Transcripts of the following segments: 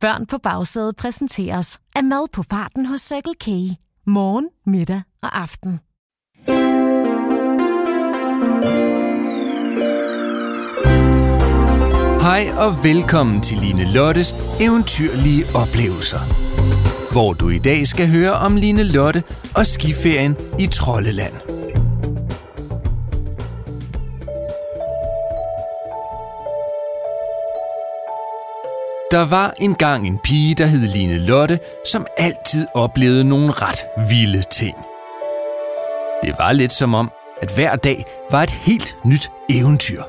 Børn på bagsædet præsenteres af mad på farten hos Circle K. Morgen, middag og aften. Hej og velkommen til Line Lottes eventyrlige oplevelser. Hvor du i dag skal høre om Line Lotte og skiferien i Trolleland. Der var engang en pige, der hed Line Lotte, som altid oplevede nogle ret vilde ting. Det var lidt som om, at hver dag var et helt nyt eventyr.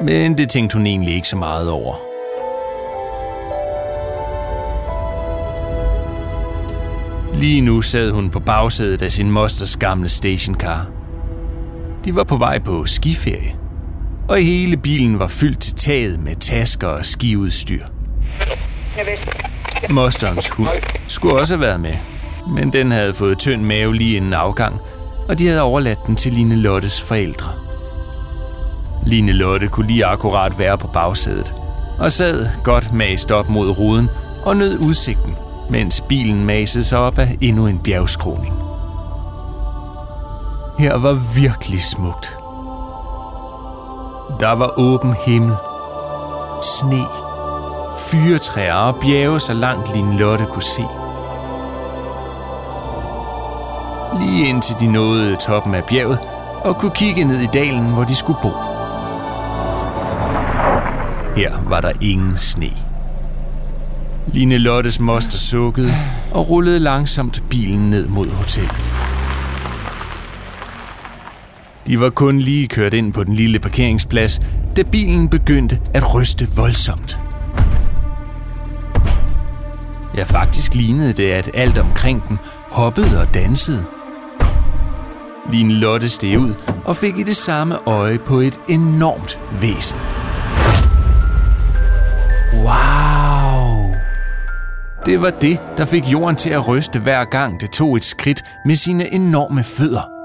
Men det tænkte hun egentlig ikke så meget over. Lige nu sad hun på bagsædet af sin mosters gamle stationcar. De var på vej på skiferie, og hele bilen var fyldt til taget med tasker og skiudstyr. Mosterens hund skulle også have været med, men den havde fået tynd mave lige inden afgang, og de havde overladt den til Line Lottes forældre. Line Lotte kunne lige akkurat være på bagsædet, og sad godt mast op mod ruden og nød udsigten, mens bilen masede sig op af endnu en bjergskroning. Her var virkelig smukt. Der var åben himmel, sne, fyretræer og bjerge så langt Line Lotte kunne se. Lige indtil de nåede toppen af bjerget og kunne kigge ned i dalen, hvor de skulle bo. Her var der ingen sne. Line Lottes moster sukkede og rullede langsomt bilen ned mod hotellet. De var kun lige kørt ind på den lille parkeringsplads, da bilen begyndte at ryste voldsomt. Ja, faktisk lignede det, at alt omkring dem hoppede og dansede. Line Lotte steg ud og fik i det samme øje på et enormt væsen. Wow! Det var det, der fik jorden til at ryste hver gang det tog et skridt med sine enorme fødder.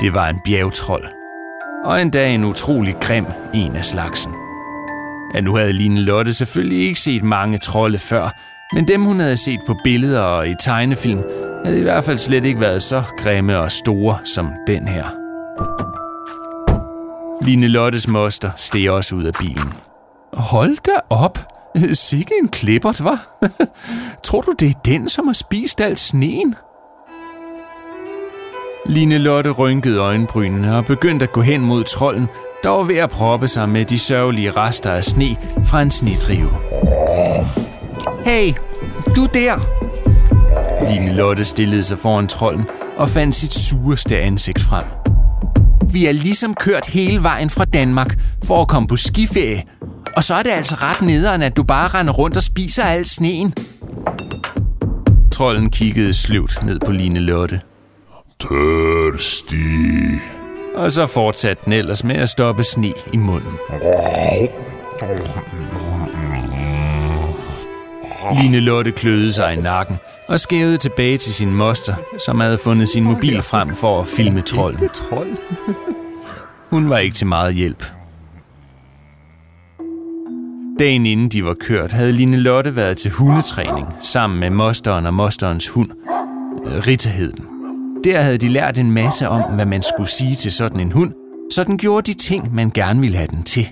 Det var en bjergtrold. Og endda en utrolig grim en af slagsen. Ja, nu havde Line Lotte selvfølgelig ikke set mange trolde før, men dem hun havde set på billeder og i tegnefilm, havde i hvert fald slet ikke været så grimme og store som den her. Line Lottes moster steg også ud af bilen. Hold da op! Sikke en klippert, var. Tror du, det er den, som har spist alt sneen? Line Lotte rynkede øjenbrynene og begyndte at gå hen mod trolden, der var ved at proppe sig med de sørgelige rester af sne fra en snedrive. Hey, du der! Line Lotte stillede sig foran trolden og fandt sit sureste ansigt frem. Vi er ligesom kørt hele vejen fra Danmark for at komme på skiferie, og så er det altså ret nederen, at du bare render rundt og spiser al sneen. Trolden kiggede sløvt ned på Line Lotte. Tørstig. Og så fortsatte den ellers med at stoppe sne i munden. Line Lotte kløede sig i nakken og skævede tilbage til sin moster, som havde fundet sin mobil frem for at filme trolden. Hun var ikke til meget hjælp. Dagen inden de var kørt, havde Line Lotte været til hundetræning sammen med mosteren og mosterens hund. Rita hed den. Der havde de lært en masse om, hvad man skulle sige til sådan en hund, så den gjorde de ting, man gerne ville have den til.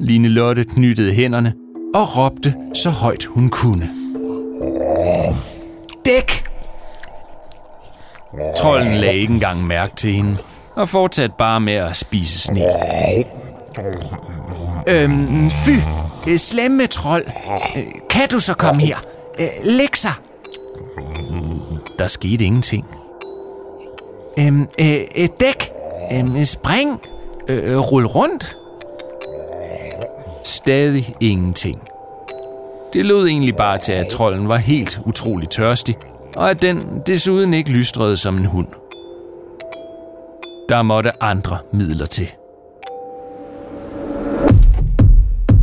Line Lotte knyttede hænderne og råbte så højt hun kunne. Dæk! Trolden lagde ikke engang mærke til hende, og fortsatte bare med at spise sne. Øhm, fy, slemme trold. Kan du så komme her? Øh, læg sig. Der skete ingenting. Øhm, øh, øh, dæk. Øhm, øh, spring. Øh, øh rul rundt. Stadig ingenting. Det lød egentlig bare til, at trolden var helt utrolig tørstig, og at den desuden ikke lystrede som en hund. Der måtte andre midler til.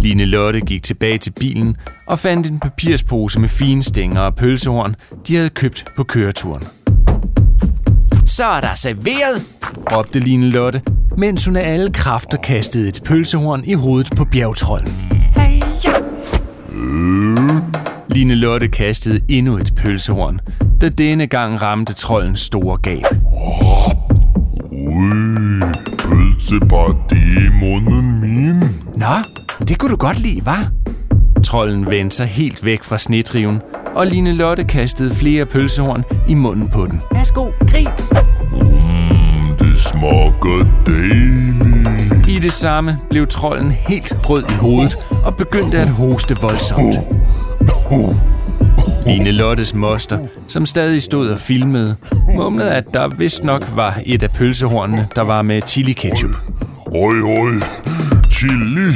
Line Lotte gik tilbage til bilen og fandt en papirspose med fine stænger og pølsehorn, de havde købt på køreturen. Så er der serveret, råbte Line Lotte, mens hun af alle kræfter kastede et pølsehorn i hovedet på bjergtrollen. Hey, ja! Line Lotte kastede endnu et pølsehorn, da denne gang ramte trollens store gab. Ui, pølse bare det i munden min. Nå, det kunne du godt lide, var? Trolden vendte sig helt væk fra snetriven, og Line Lotte kastede flere pølsehorn i munden på den. Værsgo, grib! Mm, det smager dejligt. I det samme blev trolden helt rød i hovedet og begyndte at hoste voldsomt. Line Lottes moster, som stadig stod og filmede, mumlede, at der vist nok var et af pølsehornene, der var med chili ketchup. Oj, oj, chili,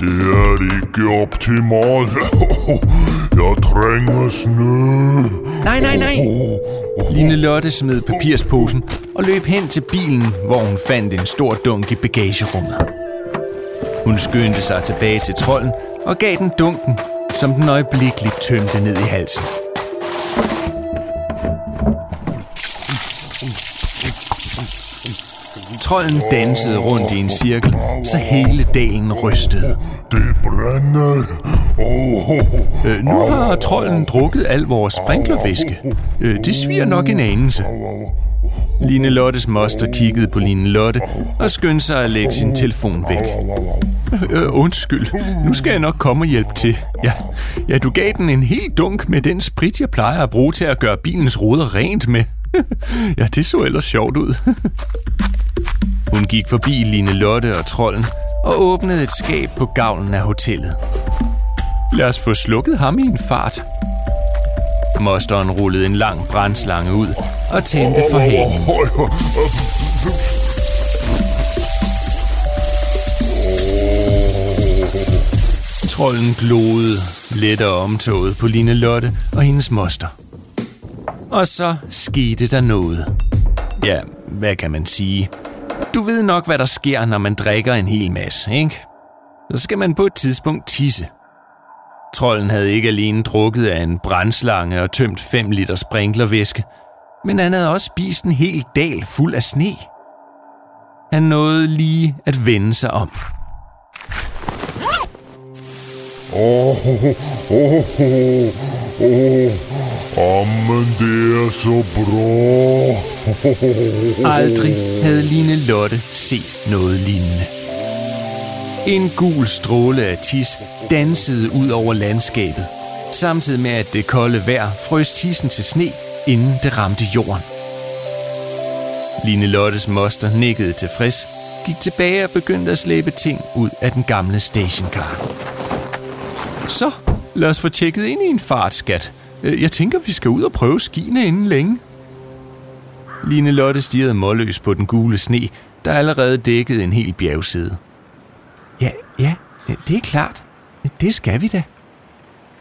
det er ikke op til mig. Jeg trænger snø. Nej, nej, nej! Line Lotte smed papirsposen og løb hen til bilen, hvor hun fandt en stor dunk i bagagerummet. Hun skyndte sig tilbage til trolden og gav den dunken, som den øjeblikkeligt tømte ned i halsen. Trolden dansede rundt i en cirkel, så hele dalen rystede. Det brænder. Oh, Øh, nu har trolden drukket al vores sprinklervæske. Øh, det sviger nok en anelse. Line Lottes moster kiggede på Line Lotte og skyndte sig at lægge sin telefon væk. Øh, undskyld, nu skal jeg nok komme og hjælpe til. Ja, ja, du gav den en hel dunk med den sprit, jeg plejer at bruge til at gøre bilens ruder rent med. ja, det så ellers sjovt ud. Hun gik forbi Line Lotte og trolden og åbnede et skab på gavlen af hotellet. Lad os få slukket ham i en fart. Mosteren rullede en lang brændslange ud og tændte for hagen. Trolden glodede let og omtoget på Line Lotte og hendes moster. Og så skete der noget. Ja, hvad kan man sige? Du ved nok, hvad der sker, når man drikker en hel masse, ikke? Så skal man på et tidspunkt tisse. Trollen havde ikke alene drukket af en brændslange og tømt 5 liter sprinklervæske, men han havde også spist en hel dal fuld af sne. Han nåede lige at vende sig om. Åh, oh, åh, åh. Jamen, det er så bra. Aldrig havde Line Lotte set noget lignende. En gul stråle af tis dansede ud over landskabet, samtidig med at det kolde vejr frøs tissen til sne, inden det ramte jorden. Line Lottes moster nikkede tilfreds, gik tilbage og begyndte at slæbe ting ud af den gamle stationcar. Så, lad os få tjekket ind i en fart, skat. Øh, Jeg tænker, vi skal ud og prøve skiene inden længe. Line Lotte stirrede målløs på den gule sne, der allerede dækkede en hel bjergside. Ja, ja, det er klart. Det skal vi da.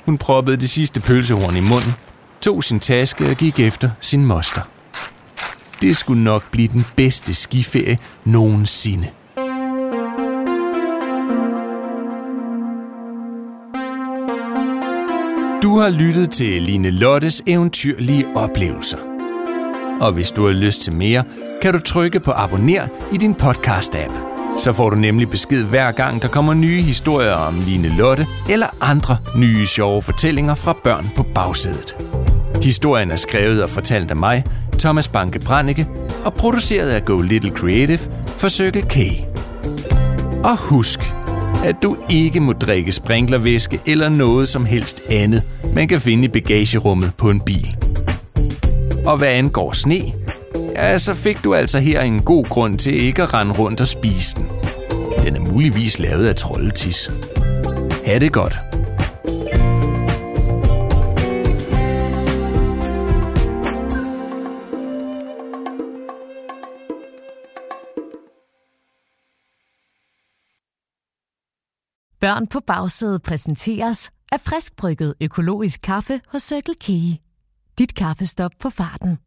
Hun proppede det sidste pølsehorn i munden, tog sin taske og gik efter sin moster. Det skulle nok blive den bedste skiferie nogensinde. Du har lyttet til Line Lottes eventyrlige oplevelser. Og hvis du har lyst til mere, kan du trykke på abonner i din podcast-app. Så får du nemlig besked hver gang, der kommer nye historier om Line Lotte eller andre nye sjove fortællinger fra børn på bagsædet. Historien er skrevet og fortalt af mig, Thomas Banke Brannicke, og produceret af Go Little Creative for Circle K. Og husk, at du ikke må drikke sprinklervæske eller noget som helst andet, man kan finde i bagagerummet på en bil. Og hvad angår sne, ja, så fik du altså her en god grund til ikke at rende rundt og spise den. Den er muligvis lavet af troldetis. Ha' det godt. Børn på bagsædet præsenteres af friskbrygget økologisk kaffe hos Circle K. Dit kaffestop på farten.